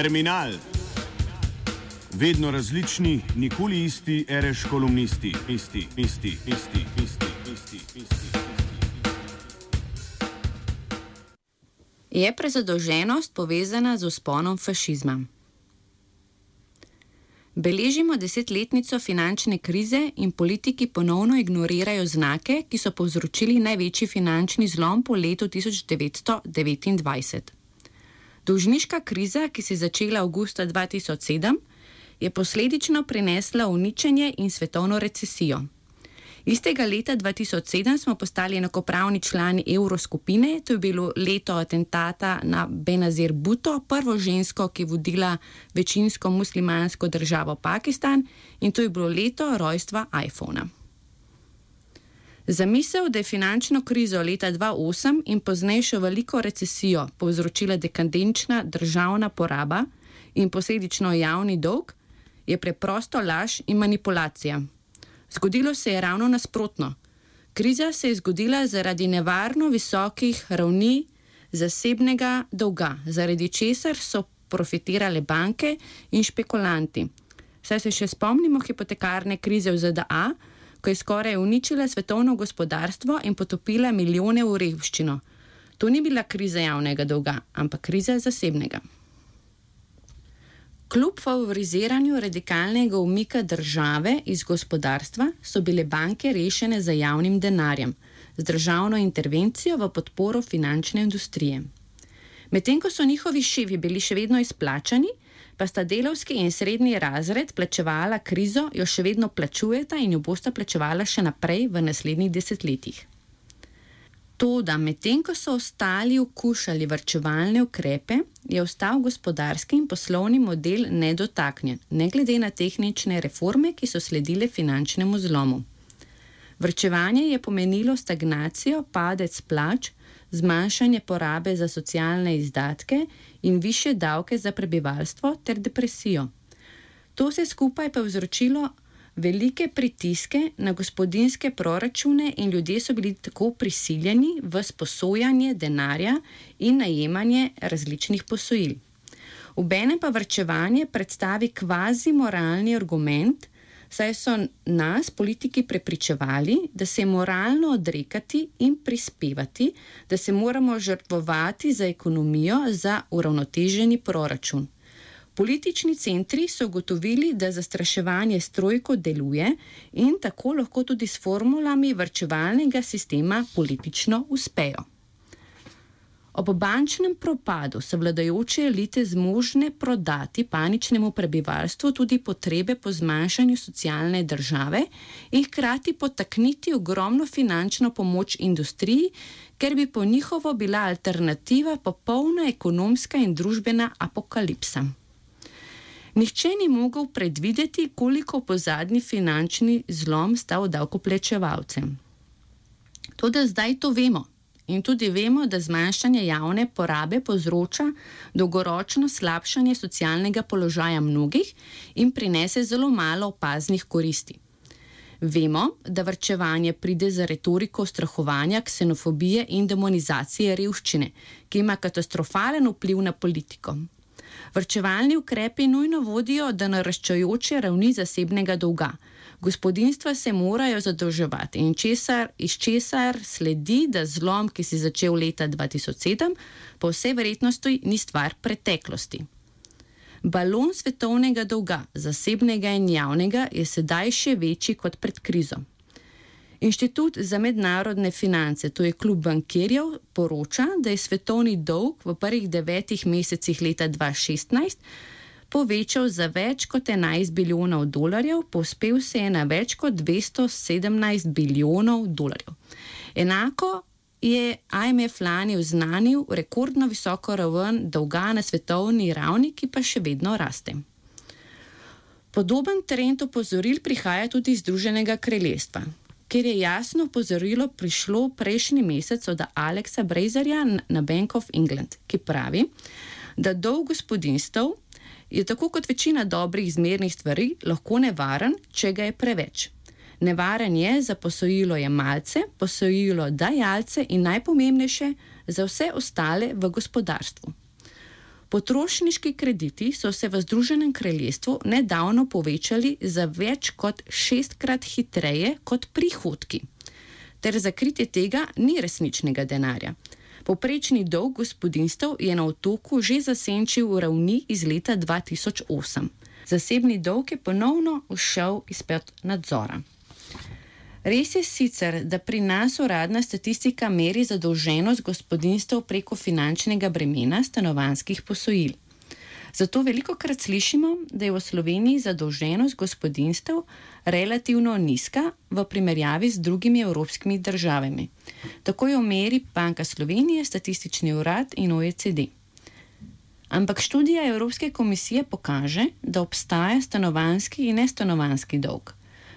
Terminal. Vedno različni, nikoli isti, reš kolumnisti, isti, isti, isti, isti, isti, isti. Je prezadolženost povezana z usponom fašizma? Beležimo desetletnico finančne krize in politiki ponovno ignorirajo znake, ki so povzročili največji finančni zlom po letu 1929. Dolžniška kriza, ki se je začela avgusta 2007, je posledično prinesla uničenje in svetovno recesijo. Istega leta 2007 smo postali enakopravni člani evroskupine, to je bilo leto atentata na Benazir Bhutto, prvo žensko, ki je vodila večinsko muslimansko državo Pakistan, in to je bilo leto rojstva iPhona. Zamisel, da je finančno krizo leta 2008 in poznejšo veliko recesijo povzročila dekadenčna državna poraba in posledično javni dolg, je preprosto laž in manipulacija. Zgodilo se je ravno nasprotno. Kriza se je zgodila zaradi nevarno visokih ravni zasebnega dolga, zaradi česar so profitirale banke in špekulanti. Saj se še spomnimo hipotekarne krize v ZDA, ko je skoraj uničila svetovno gospodarstvo in potopila milijone v revščino. To ni bila kriza javnega dolga, ampak kriza zasebnega. Kljub favoriziranju radikalnega umika države iz gospodarstva so bile banke rešene za javnim denarjem, z državno intervencijo v podporo finančne industrije. Medtem ko so njihovi šefi bili še vedno izplačani, pa sta delovski in srednji razred plačevala krizo, jo še vedno plačujeta in jo bosta plačevala še naprej v naslednjih desetletjih. To, da medtem ko so ostali okušali vrčevalne ukrepe, je ostal gospodarski in poslovni model nedotaknjen, ne glede na tehnične reforme, ki so sledile finančnemu zlomu. Vrčevanje je pomenilo stagnacijo, padec plač, zmanjšanje porabe za socialne izdatke in više davke za prebivalstvo ter depresijo. To se skupaj pa je vzročilo velike pritiske na gospodinske proračune in ljudje so bili tako prisiljeni v sposojanje denarja in najemanje različnih posojil. Obene pa vrčevanje predstavi kvazi moralni argument, saj so nas, politiki, prepričevali, da se je moralno odrekati in prispevati, da se moramo žrtvovati za ekonomijo, za uravnoteženi proračun. Politični centri so ugotovili, da zastraševanje strojko deluje in tako lahko tudi s formulami vrčevalnega sistema politično uspejo. Ob bančnem propadu so vladajoče elite zmožne prodati paničnemu prebivalstvu tudi potrebe po zmanjšanju socialne države in hkrati potakniti ogromno finančno pomoč industriji, ker bi po njihovo bila alternativa popolna ekonomska in družbena apokalipsa. Nihče ni mogel predvideti, koliko bo zadnji finančni zlom stal davkoplačevalcem. Tudi zdaj to vemo. In tudi vemo, da zmanjšanje javne porabe povzroča dolgoročno slabšanje socialnega položaja mnogih in prinese zelo malo opaznih koristi. Vemo, da vrčevanje pride za retoriko strahovanja, ksenofobije in demonizacije revščine, ki ima katastrofalen vpliv na politiko. Vrčevalni ukrepi nujno vodijo do naraščajoče ravni zasebnega dolga. Gospodinstva se morajo zadolževati in česar, iz česar sledi, da zlom, ki si začel leta 2007, po vsej verjetnosti ni stvar preteklosti. Balon svetovnega dolga, zasebnega in javnega, je sedaj še večji kot pred krizo. Inštitut za mednarodne finance, to je klub bankirjev, poroča, da je svetovni dolg v prvih devetih mesecih leta 2016 povečal za več kot 11 bilijonov dolarjev, pospel se je na več kot 217 bilijonov dolarjev. Enako je IMF lani oznanil rekordno visoko raven dolga na svetovni ravni, ki pa še vedno raste. Podoben trend opozoril prihaja tudi iz Združenega kraljestva kjer je jasno opozorilo prišlo prejšnji mesec od Aleksa Brezerja na Bank of England, ki pravi, da dolg gospodinstv je tako kot večina dobrih izmernih stvari lahko nevaren, če ga je preveč. Nevaren je za posojilo jemalce, posojilo dajalce in najpomembnejše za vse ostale v gospodarstvu. Potrošniški krediti so se v Združenem kraljestvu nedavno povečali za več kot šestkrat hitreje kot prihodki. Ter za kritje tega ni resničnega denarja. Poprečni dolg gospodinstv je na otoku že zasenčil ravni iz leta 2008. Zasebni dolg je ponovno ušel izpred nadzora. Res je sicer, da pri nas uradna statistika meri zadolženost gospodinstv preko finančnega bremena stanovanskih posojil. Zato veliko krat slišimo, da je v Sloveniji zadolženost gospodinstv relativno nizka v primerjavi z drugimi evropskimi državami. Tako jo meri Banka Slovenije, Statistični urad in OECD. Ampak študija Evropske komisije pokaže, da obstaja stanovanski in nestanovanski dolg.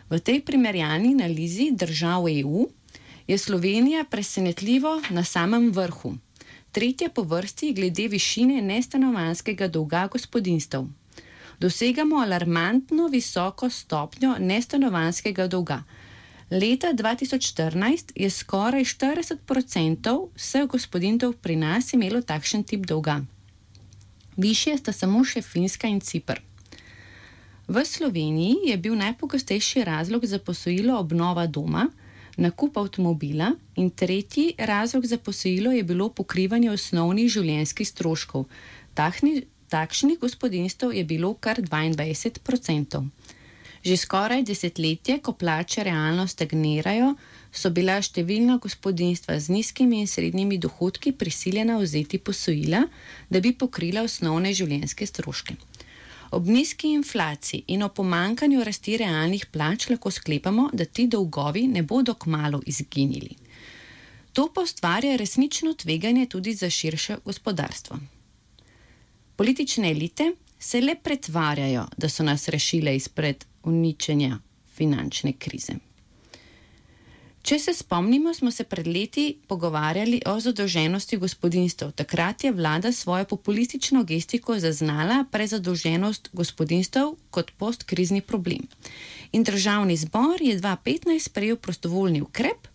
V tej primerjalni analizi držav EU je Slovenija presenetljivo na samem vrhu, tretja po vrsti glede višine nestanovanskega dolga gospodinstv. Dosegamo alarmantno visoko stopnjo nestanovanskega dolga. Leta 2014 je skoraj 40% vseh gospodinstv pri nas imelo takšen tip dolga. Višje sta samo še Finska in Cipr. V Sloveniji je bil najpogostejši razlog za posojilo obnova doma, nakup avtomobila, in tretji razlog za posojilo je bilo pokrivanje osnovnih življenjskih stroškov. Tahni, takšnih gospodinstv je bilo kar 22%. Že skoraj desetletje, ko plače realno stagnirajo, so bila številna gospodinstva z nizkimi in srednjimi dohodki prisiljena vzeti posojila, da bi pokrila osnovne življenjske stroške. Ob nizki inflaciji in o pomankanju rasti realnih plač lahko sklepamo, da ti dolgovi ne bodo kmalo izginili. To pa ustvarja resnično tveganje tudi za širše gospodarstvo. Politične elite se le pretvarjajo, da so nas rešile izpred uničenja finančne krize. Če se spomnimo, smo se pred leti pogovarjali o zadolženosti gospodinstv. Takrat je vlada svojo populistično gestiko zaznala prezadolženost gospodinstv kot postkrizni problem. In državni zbor je 2015 sprejel prostovoljni ukrep,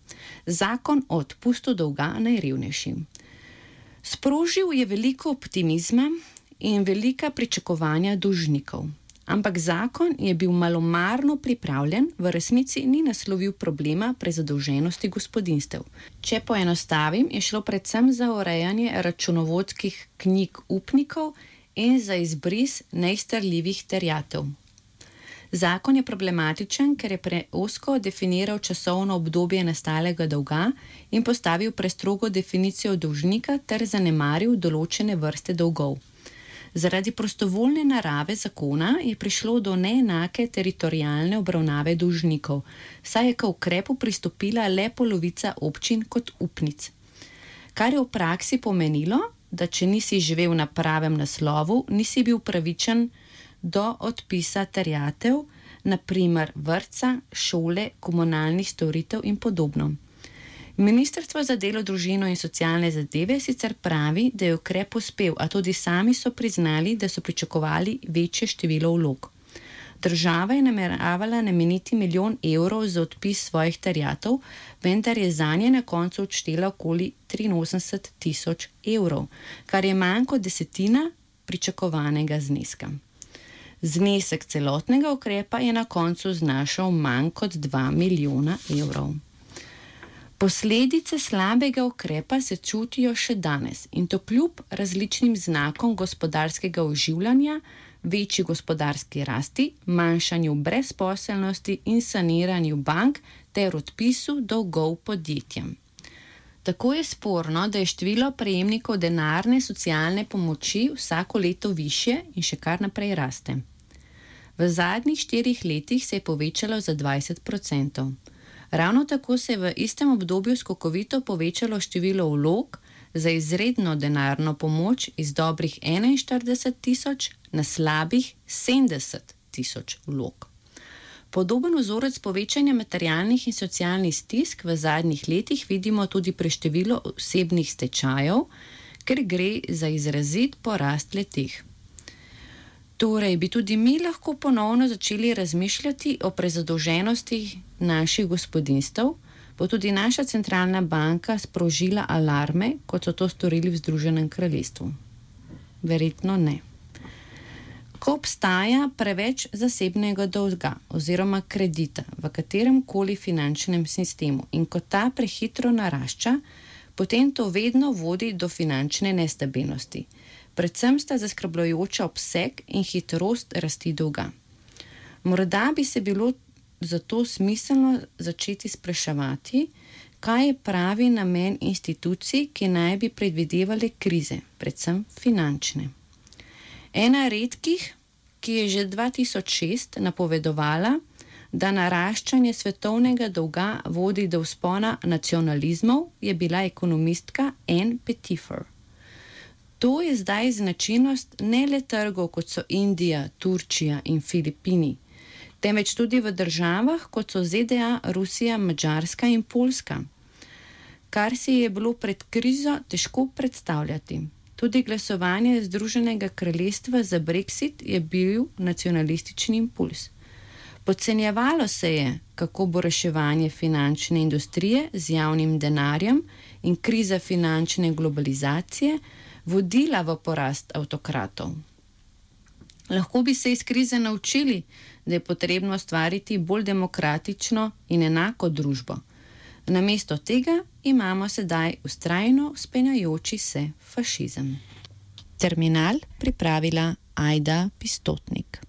zakon o odpustu dolga najrevnejšim. Sprožil je veliko optimizma in velika pričakovanja dolžnikov. Ampak zakon je bil malomarno pripravljen, v resnici ni naslovil problema prezadolženosti gospodinstev. Če poenostavim, je šlo predvsem za urejanje računovodskih knjig upnikov in za izbris neizterljivih terjatev. Zakon je problematičen, ker je preosko definiral časovno obdobje nastalega dolga in postavil prestrogo definicijo dolžnika ter zanemaril določene vrste dolgov. Zaradi prostovoljne narave zakona je prišlo do neenake teritorijalne obravnave dolžnikov, saj je k ukrepu pristopila le polovica občin kot upnic. Kar je v praksi pomenilo, da če nisi živel na pravem naslovu, nisi bil pravičen do odpisa terjatev, naprimer vrca, šole, komunalnih storitev in podobno. Ministrstvo za delo, družino in socialne zadeve sicer pravi, da je ukrep uspel, a tudi sami so priznali, da so pričakovali večje število vlog. Država je nameravala nameniti milijon evrov za odpis svojih terjatov, vendar je za nje na koncu odštela okoli 83 tisoč evrov, kar je manj kot desetina pričakovanega zneska. Znesek celotnega ukrepa je na koncu znašal manj kot 2 milijona evrov. Posledice slabega ukrepa se čutijo še danes in to kljub različnim znakom gospodarskega oživljanja, večji gospodarski rasti, manjšanju brezposelnosti in saniranju bank ter odpisu dolgov podjetjem. Tako je sporno, da je število prejemnikov denarne socialne pomoči vsako leto više in še kar naprej raste. V zadnjih štirih letih se je povečalo za 20 odstotkov. Ravno tako se je v istem obdobju skokovito povečalo število vlog za izredno denarno pomoč iz dobrih 41 tisoč na slabih 70 tisoč vlog. Podoben vzorec povečanja materialnih in socialnih stisk v zadnjih letih vidimo tudi pri številu osebnih stečajev, ker gre za izrazit porast letih. Torej, bi tudi mi lahko ponovno začeli razmišljati o prezadolženosti naših gospodinstv, bo tudi naša centralna banka sprožila alarme, kot so to storili v Združenem kraljestvu. Verjetno ne. Ko obstaja preveč zasebnega dolga oziroma kredita v katerem koli finančnem sistemu in ko ta prehitro narašča, potem to vedno vodi do finančne nestabilnosti. Predvsem sta zaskrbljujoča obseg in hitrost rasti dolga. Morda bi se bilo zato smiselno začeti spraševati, kaj je pravi namen institucij, ki naj bi predvidevali krize, predvsem finančne. Ena redkih, ki je že 2006 napovedovala, da naraščanje svetovnega dolga vodi do vzpona nacionalizmov, je bila ekonomistka Anne Pettifer. To je zdaj značilnost ne le trgov, kot so Indija, Turčija in Filipini, temveč tudi v državah, kot so ZDA, Rusija, Mačarska in Poljska, kar si je bilo pred krizo težko predstavljati. Tudi glasovanje Združenega kraljestva za Brexit je bil nacionalistični impuls. Podcenjevalo se je, kako bo reševanje finančne industrije z javnim denarjem in kriza finančne globalizacije vodila v porast avtokratov. Lahko bi se iz krize naučili, da je potrebno ustvariti bolj demokratično in enako družbo. Namesto tega imamo sedaj ustrajno spenjajoči se fašizem. Terminal pripravila Aida Pistotnik.